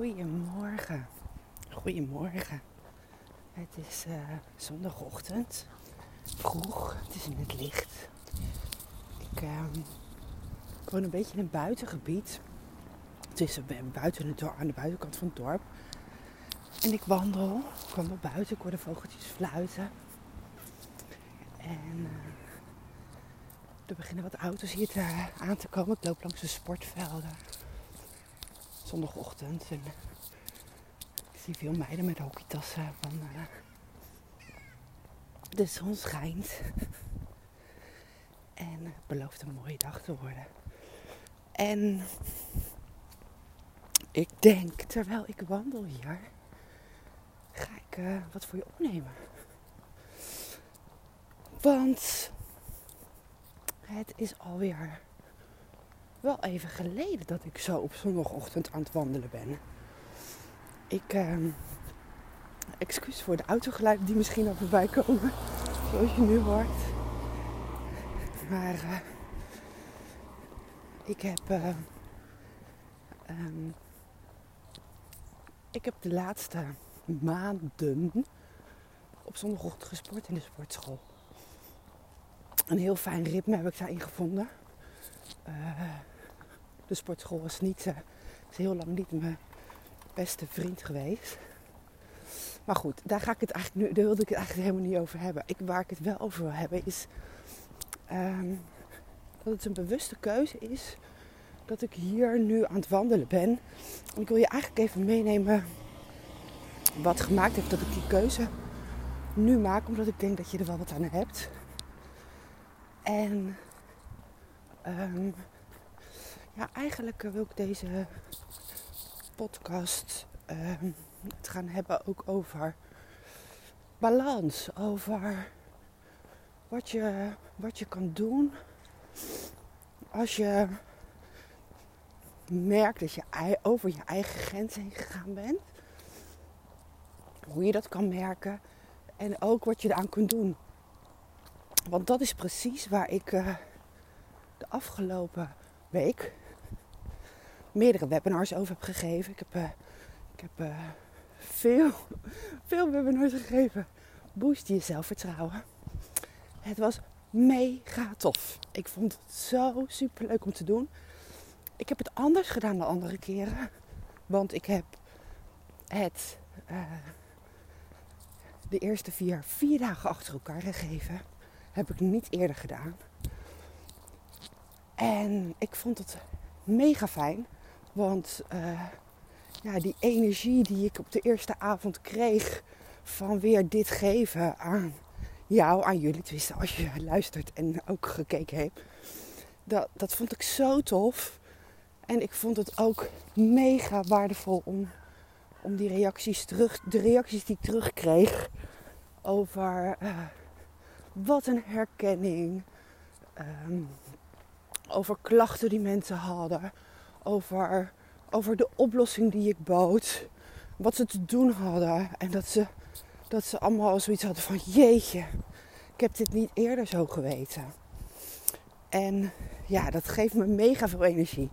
Goedemorgen. Goedemorgen. Het is uh, zondagochtend. Vroeg. Het is in het licht. Ik, ik woon een beetje in een buitengebied. Het is buiten het dorp, aan de buitenkant van het dorp. En ik wandel. Ik wandel buiten. Ik hoor de vogeltjes fluiten. En uh, er beginnen wat auto's hier te, aan te komen. Ik loop langs de sportvelden zondagochtend. En ik zie veel meiden met hockeytassen wandelen. De zon schijnt. En het belooft een mooie dag te worden. En ik denk, terwijl ik wandel hier, ga ik uh, wat voor je opnemen. Want het is alweer wel even geleden dat ik zo op zondagochtend aan het wandelen ben. Ik, uh, excuus voor de autogeluiden die misschien al voorbij komen, zoals je nu hoort. Maar uh, ik heb, uh, um, ik heb de laatste maanden op zondagochtend gesport in de sportschool. Een heel fijn ritme heb ik daarin gevonden. Uh, de sportschool was niet, uh, is heel lang niet mijn beste vriend geweest. Maar goed, daar, ga ik het eigenlijk nu, daar wilde ik het eigenlijk helemaal niet over hebben. Ik, waar ik het wel over wil hebben is um, dat het een bewuste keuze is dat ik hier nu aan het wandelen ben. En ik wil je eigenlijk even meenemen wat gemaakt heeft dat ik die keuze nu maak, omdat ik denk dat je er wel wat aan hebt. En um, ja, eigenlijk wil ik deze podcast uh, het gaan hebben ook over balans. Over wat je, wat je kan doen als je merkt dat je over je eigen grens heen gegaan bent. Hoe je dat kan merken en ook wat je eraan kunt doen. Want dat is precies waar ik uh, de afgelopen week meerdere webinars over heb gegeven. Ik heb, uh, ik heb uh, veel, veel webinars gegeven. Boost je zelfvertrouwen. Het was mega tof. Ik vond het zo super leuk om te doen. Ik heb het anders gedaan dan andere keren. Want ik heb het uh, de eerste vier, vier dagen achter elkaar gegeven. Heb ik niet eerder gedaan. En ik vond het mega fijn. Want uh, ja, die energie die ik op de eerste avond kreeg van weer dit geven aan jou, aan jullie, tenminste als je luistert en ook gekeken hebt. Dat, dat vond ik zo tof. En ik vond het ook mega waardevol om, om die reacties terug, de reacties die ik terugkreeg over uh, wat een herkenning. Um, over klachten die mensen hadden. Over, over de oplossing die ik bood. Wat ze te doen hadden. En dat ze, dat ze allemaal zoiets hadden van jeetje. Ik heb dit niet eerder zo geweten. En ja, dat geeft me mega veel energie.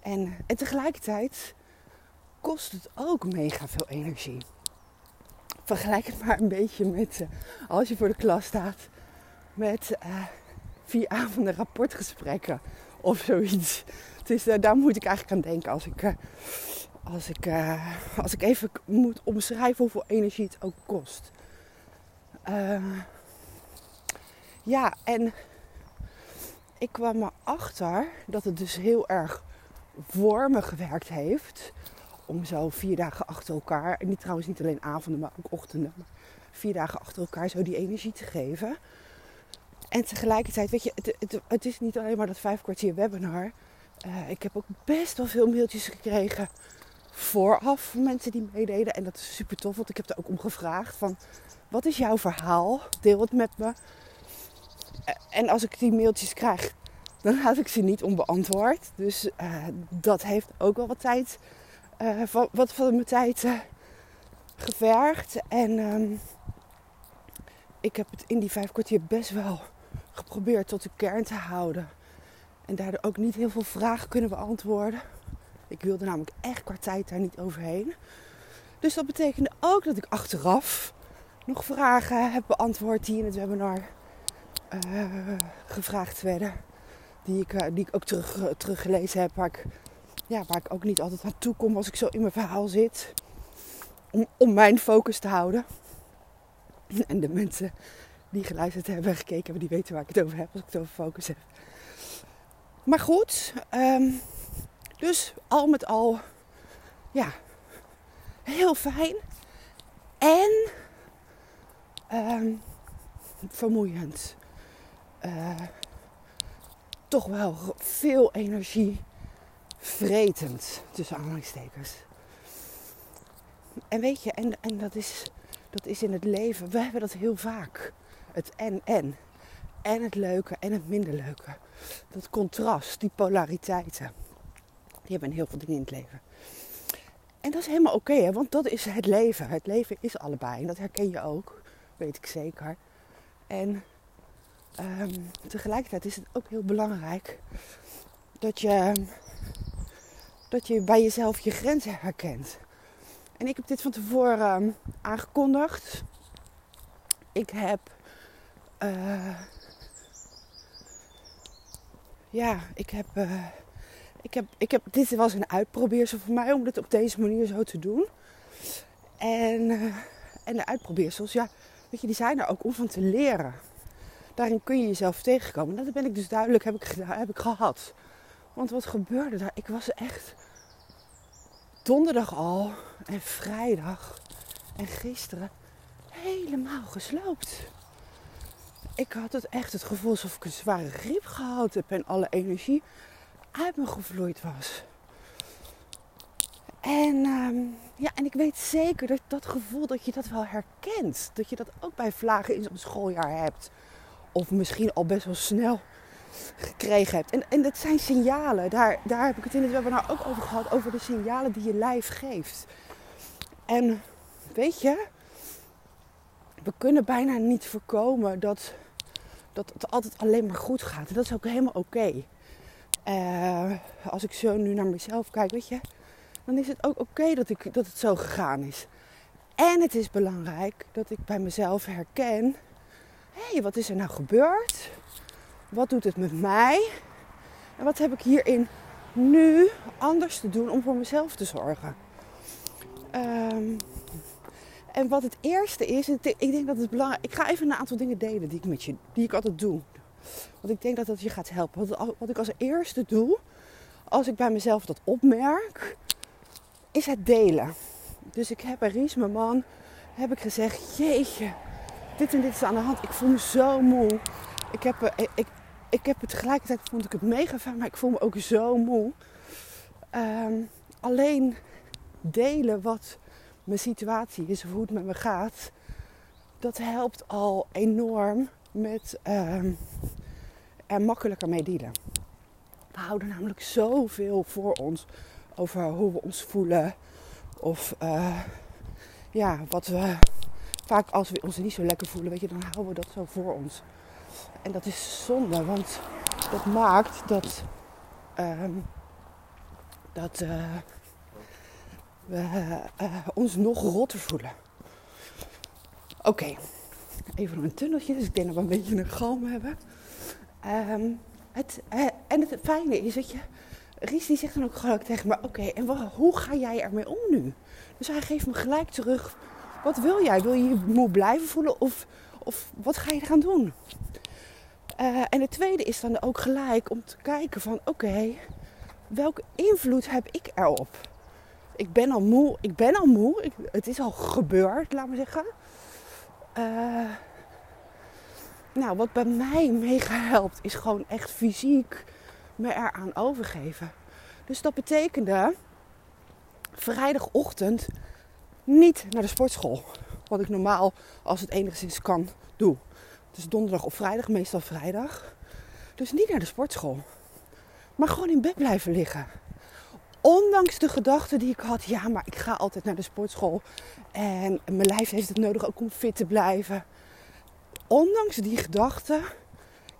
En, tegelijkertijd kost het ook mega veel energie. Vergelijk het maar een beetje met uh, als je voor de klas staat met uh, vier avonden rapportgesprekken of zoiets. Dus daar moet ik eigenlijk aan denken als ik, uh, als ik, uh, als ik even moet omschrijven hoeveel energie het ook kost. ja, en ik kwam erachter dat het dus heel erg voor me gewerkt heeft. Om zo vier dagen achter elkaar, en niet trouwens niet alleen avonden, maar ook ochtenden, vier dagen achter elkaar zo die energie te geven. En tegelijkertijd, weet je, het, het, het, is niet alleen maar dat vijf kwartier webinar. Uh, ik heb ook best wel veel mailtjes gekregen vooraf van mensen die meededen. En dat is super tof, want ik heb er ook om gevraagd van... Wat is jouw verhaal? Deel het met me. Uh, en als ik die mailtjes krijg, dan laat ik ze niet onbeantwoord. Dus uh, dat heeft ook wel wat tijd, van, wat van mijn tijd gevergd. En um, ik heb het in die vijf kwartier best wel geprobeerd tot de kern te houden. En daardoor ook niet heel veel vragen kunnen beantwoorden. Ik wilde namelijk echt qua tijd daar niet overheen. Dus dat betekende ook dat ik achteraf nog vragen heb beantwoord die in het webinar uh, gevraagd werden. Die ik, uh, die ik ook terug, uh, teruggelezen heb. Waar ik, ja, waar ik ook niet altijd aan toe kom als ik zo in mijn verhaal zit. Om, om mijn focus te houden. En de mensen die geluisterd hebben en gekeken hebben, die weten waar ik het over heb als ik het over focus heb. Maar goed, um, dus al met al, ja, heel fijn. En um, vermoeiend. Uh, toch wel veel energie vretend, tussen aanhalingstekens. En weet je, en, en dat, is, dat is in het leven, we hebben dat heel vaak. Het en-en. En het leuke en het minder leuke. Dat contrast, die polariteiten. Die hebben heel veel dingen in het leven. En dat is helemaal oké, want dat is het leven. Het leven is allebei. En dat herken je ook, weet ik zeker. En um, tegelijkertijd is het ook heel belangrijk dat je, dat je bij jezelf je grenzen herkent. En ik heb dit van tevoren um, aangekondigd. Ik heb. Uh, ja, ik heb. Uh, ik heb, ik heb, dit was een uitprobeersel voor mij om dit op deze manier zo te doen. En, uh, en de uitprobeersels, ja, weet je, die zijn er ook om van te leren. Daarin kun je jezelf tegenkomen. Dat ben ik dus duidelijk heb ik, heb ik gehad. Want wat gebeurde daar? Ik was echt donderdag al en vrijdag en gisteren helemaal gesloopt. Ik had het echt het gevoel alsof ik een zware griep gehad heb en alle energie uit me gevloeid was. En, um, ja, en ik weet zeker dat dat gevoel dat je dat wel herkent. Dat je dat ook bij vlagen in zo'n schooljaar hebt. Of misschien al best wel snel gekregen hebt. En, en dat zijn signalen. Daar, daar heb ik het in het webinar ook over gehad. Over de signalen die je lijf geeft. En weet je, we kunnen bijna niet voorkomen dat, dat het altijd alleen maar goed gaat. En dat is ook helemaal oké. Uh, als ik zo nu naar mezelf kijk, weet je, dan is het ook oké dat, ik, dat het zo gegaan is. En het is belangrijk dat ik bij mezelf herken: hé, hey, wat is er nou gebeurd? Wat doet het met mij? En wat heb ik hierin nu anders te doen om voor mezelf te zorgen? Um, en wat het eerste is, ik denk dat het belangrijk Ik ga even een aantal dingen delen die ik met je, die ik altijd doe. Want ik denk dat dat je gaat helpen. Wat, wat ik als eerste doe, als ik bij mezelf dat opmerk, is het delen. Dus ik heb bij Ries, mijn man, heb ik gezegd: Jeetje, dit en dit is aan de hand. Ik voel me zo moe. Ik heb, ik, ik, ik heb het tegelijkertijd vond ik het mega fijn, maar ik voel me ook zo moe. Um, alleen delen wat mijn situatie is hoe het met me gaat, dat helpt al enorm met um, er makkelijker mee dealen. We houden namelijk zoveel voor ons over hoe we ons voelen. Of uh, ja, wat we vaak als we ons niet zo lekker voelen, weet je, dan houden we dat zo voor ons. En dat is zonde, want dat maakt dat, um, dat uh, we uh, ons nog rotter voelen. Oké, even een tunneltje, dus ik denk dat we een beetje een galm hebben. Um, het, uh, en het fijne is dat je, Ries die zegt dan ook gelijk tegen me, oké, en hoe ga jij ermee om nu? Dus hij geeft me gelijk terug, wat wil jij? Wil je je moe blijven voelen of, of wat ga je eraan doen? En het tweede is dan ook gelijk om te kijken van, oké, welke invloed heb ik erop? Ik ben al moe. Ik ben al moe. Het is al gebeurd, laat maar zeggen. Uh, nou, wat bij mij mega helpt, is gewoon echt fysiek me eraan overgeven. Dus dat betekende vrijdagochtend niet naar de sportschool. Wat ik normaal, als het enigszins kan, doe. Dus donderdag of vrijdag, meestal vrijdag. Dus niet naar de sportschool. Maar gewoon in bed blijven liggen. Ondanks de gedachte die ik had, ja, maar ik ga altijd naar de sportschool. En mijn lijf heeft het nodig ook om fit te blijven. Ondanks die gedachte,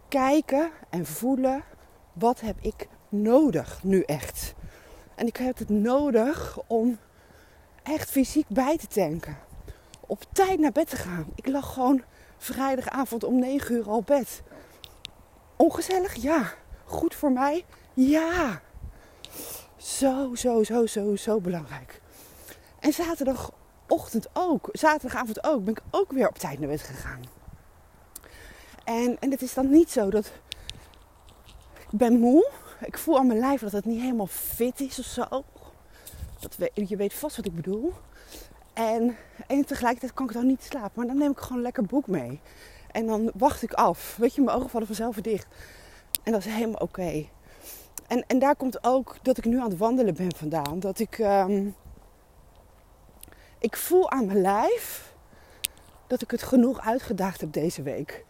kijken en voelen, wat heb ik nodig nu echt? En ik heb het nodig om echt fysiek bij te tanken. Op tijd naar bed te gaan. Ik lag gewoon vrijdagavond om 9 uur al bed. Ongezellig? Ja. Goed voor mij? Ja. Zo, zo, zo, zo, zo belangrijk. En zaterdagochtend ook, zaterdagavond ook, ben ik ook weer op tijd naar bed gegaan. En, en het is dan niet zo dat ik ben moe. Ik voel aan mijn lijf dat het niet helemaal fit is of zo. Dat je weet vast wat ik bedoel. En, en tegelijkertijd kan ik dan niet slapen. Maar dan neem ik gewoon een lekker boek mee. En dan wacht ik af. Weet je, mijn ogen vallen vanzelf dicht. En dat is helemaal oké. En, en daar komt ook dat ik nu aan het wandelen ben vandaan. Dat ik, ehm, ik voel aan mijn lijf dat ik het genoeg uitgedaagd heb deze week.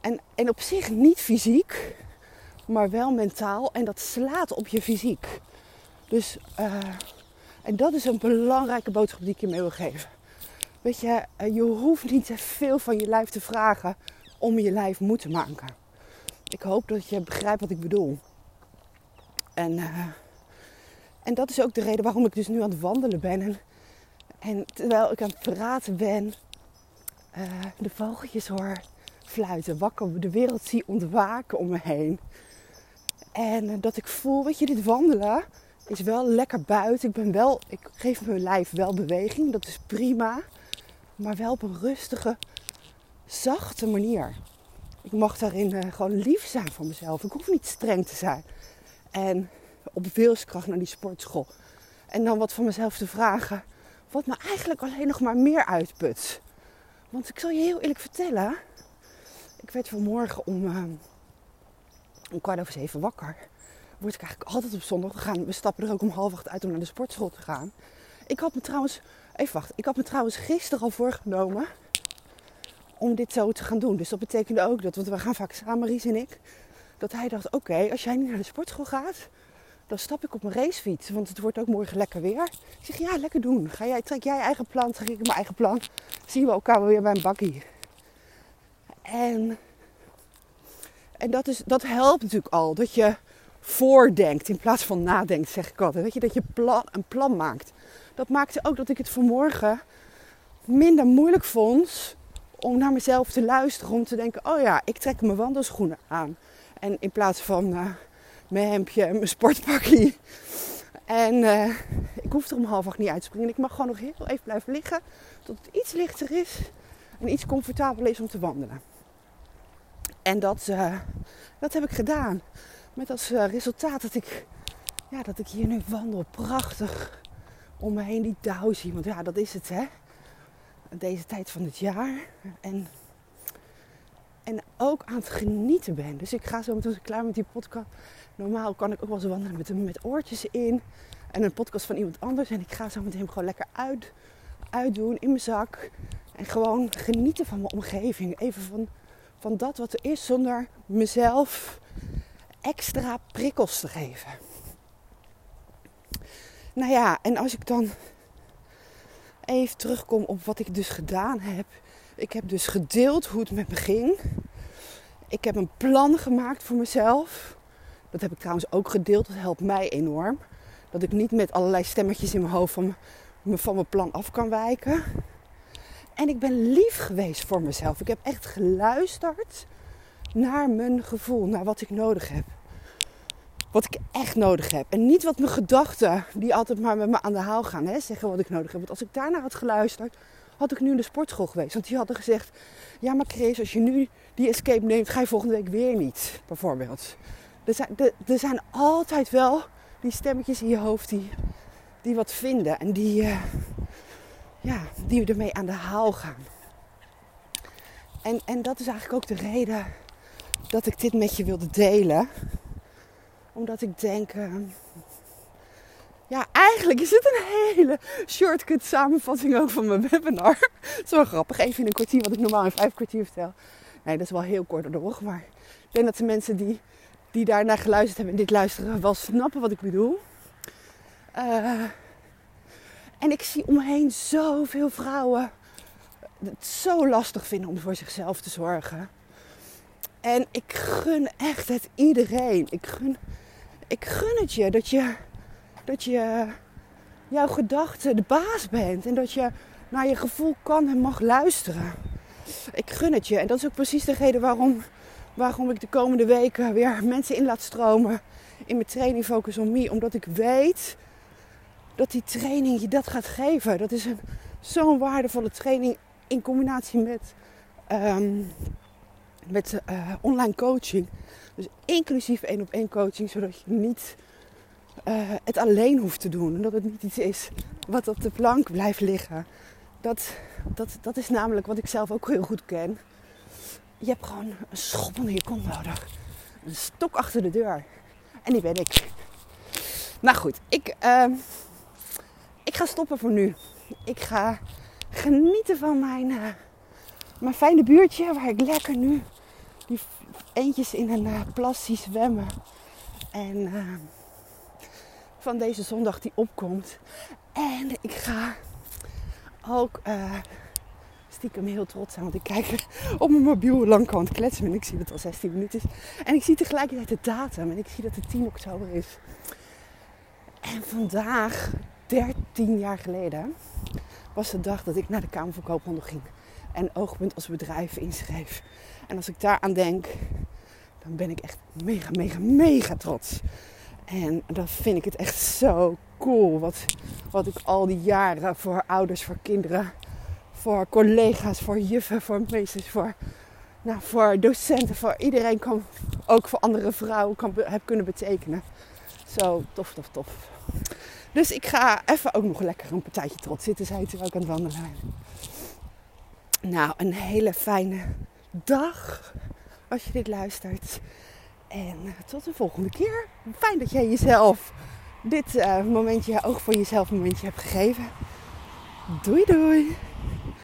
En, en op zich niet fysiek, maar wel mentaal. En dat slaat op je fysiek. Dus, uh, en dat is een belangrijke boodschap die ik je mee wil geven. Weet je, eh, je hoeft niet te veel van je lijf te vragen om je lijf moe te maken. Ik hoop dat je begrijpt wat ik bedoel. En, uh, en dat is ook de reden waarom ik dus nu aan het wandelen ben. En, terwijl ik aan het praten ben, uh, de vogeltjes hoor fluiten, wakker, de wereld zie ontwaken om me heen. En uh, dat ik voel, weet je, dit wandelen is wel lekker buiten. Ik ben wel, ik geef mijn lijf wel beweging, dat is prima. Maar wel op een rustige, zachte manier. Ik mag daarin gewoon lief zijn voor mezelf. Ik hoef niet streng te zijn. En op wilskracht naar die sportschool. En dan wat van mezelf te vragen. Wat me eigenlijk alleen nog maar meer uitput. Want ik zal je heel eerlijk vertellen. Ik werd vanmorgen om, uh, om kwart over zeven wakker. Word ik eigenlijk altijd op zondag. We, gaan, we stappen er ook om half acht uit om naar de sportschool te gaan. Ik had me trouwens, even wacht. Ik had me trouwens gisteren al voorgenomen om dit zo te gaan doen. Dus dat betekende ook dat, want we gaan vaak samen, Ries en ik dat hij dacht: oké, als jij niet naar de sportschool gaat, dan stap ik op mijn racefiets. Want het wordt ook morgen lekker weer. Ik zeg: ja, lekker doen. Ga jij, trek jij eigen plan, trek ik mijn eigen plan. Zien we elkaar weer bij een bakkie. En, en dat, is, dat helpt natuurlijk al. Dat je voordenkt in plaats van nadenkt, zeg ik altijd. Weet je, dat je plan, een plan maakt. Dat maakte ook dat ik het vanmorgen minder moeilijk vond om naar mezelf te luisteren. Om te denken, oh ja, ik trek mijn wandelschoenen aan. En in plaats van uh, mijn hemdje en mijn sportpakje. En uh, ik hoef er om half acht niet uit te springen. Ik mag gewoon nog heel even blijven liggen. Tot het iets lichter is. En iets comfortabeler is om te wandelen. En dat, uh, dat heb ik gedaan. Met als resultaat dat ik, ja, dat ik hier nu wandel. Prachtig om me heen die dauw zie. Want ja, dat is het hè. Deze tijd van het jaar. En en ook aan het genieten ben. Dus ik ga zo meteen klaar met die podcast. Normaal kan ik ook wel eens wandelen met, met oortjes in. En een podcast van iemand anders. En ik ga zo meteen gewoon lekker uit, uitdoen in mijn zak. En gewoon genieten van mijn omgeving. Even van, van dat wat er is zonder mezelf extra prikkels te geven. Nou ja, en als ik dan even terugkom op wat ik dus gedaan heb ik heb dus gedeeld hoe het met me ging. Ik heb een plan gemaakt voor mezelf. Dat heb ik trouwens ook gedeeld. Dat helpt mij enorm. Dat ik niet met allerlei stemmetjes in mijn hoofd van, van mijn plan af kan wijken. En ik ben lief geweest voor mezelf. Ik heb echt geluisterd naar mijn gevoel, naar wat ik nodig heb. Wat ik echt nodig heb. En niet wat mijn gedachten, die altijd maar met me aan de haal gaan, hè, zeggen wat ik nodig heb. Want als ik daarnaar had geluisterd, had ik nu in de sportschool geweest. Want die hadden gezegd, ja maar Chris, als je nu die escape neemt, ga je volgende week weer niet, bijvoorbeeld. Er zijn, er, zijn altijd wel die stemmetjes in je hoofd die, die wat vinden en die, uh, ja, die ermee aan de haal gaan. En, en dat is eigenlijk ook de reden dat ik dit met je wilde delen. Omdat ik denk, uh, ja, eigenlijk is het een hele shortcut samenvatting ook van mijn webinar. Het is wel grappig, even in een kwartier, wat ik normaal in vijf kwartier vertel. Nee, dat is wel heel kort door de maar ik denk dat de mensen die, die daarnaar geluisterd hebben en dit luisteren wel snappen wat ik bedoel. Uh, en ik zie omheen zoveel vrouwen het zo lastig vinden om voor zichzelf te zorgen. En ik gun echt het iedereen. Ik gun, ik gun het je dat je dat je jouw gedachten de baas bent. En dat je naar je gevoel kan en mag luisteren. Ik gun het je. En dat is ook precies de reden waarom, waarom ik de komende weken weer mensen in laat stromen in mijn training Focus on Me. Omdat ik weet dat die training je dat gaat geven. Dat is zo'n waardevolle training in combinatie met, ehm, met uh, online coaching. Dus inclusief één op één coaching, zodat je niet uh, het alleen hoeft te doen. En dat het niet iets is wat op de plank blijft liggen. Dat, dat, dat is namelijk wat ik zelf ook heel goed ken. Je hebt gewoon een schop onder je kont nodig. Een stok achter de deur. En die ben ik. Nou goed, ik, uh, ik ga stoppen voor nu. Ik ga genieten van mijn, uh, mijn fijne buurtje. Waar ik lekker nu die eentjes in een uh, plasje zwemmen. En uh, van deze zondag die opkomt. En ik ga ook stiekem heel trots zijn. Want ik kijk op mijn mobiel lang kan kletsen. En ik zie dat het al 16 minuten is. En ik zie tegelijkertijd de datum. En ik zie dat het 10 oktober is. En vandaag, 13 jaar geleden, was de dag dat ik naar de Kamer van Koophandel ging. En Oogpunt als bedrijf inschreef. En als ik daaraan denk, dan ben ik echt mega, mega, mega trots. En dan vind ik het echt zo cool wat, wat ik al die jaren voor ouders, voor kinderen, voor collega's, voor juffen, voor meesters, voor, nou, voor docenten, voor iedereen kan, ook voor andere vrouwen kan, heb kunnen betekenen. Zo tof, tof, tof. Dus ik ga even ook nog lekker een partijtje trots zitten, zei ze ook aan het wandelen. Nou, een hele fijne dag als je dit luistert. En uh, tot de volgende keer. Fijn dat jij jezelf dit uh, momentje, ook voor jezelf momentje hebt gegeven. Doei doei!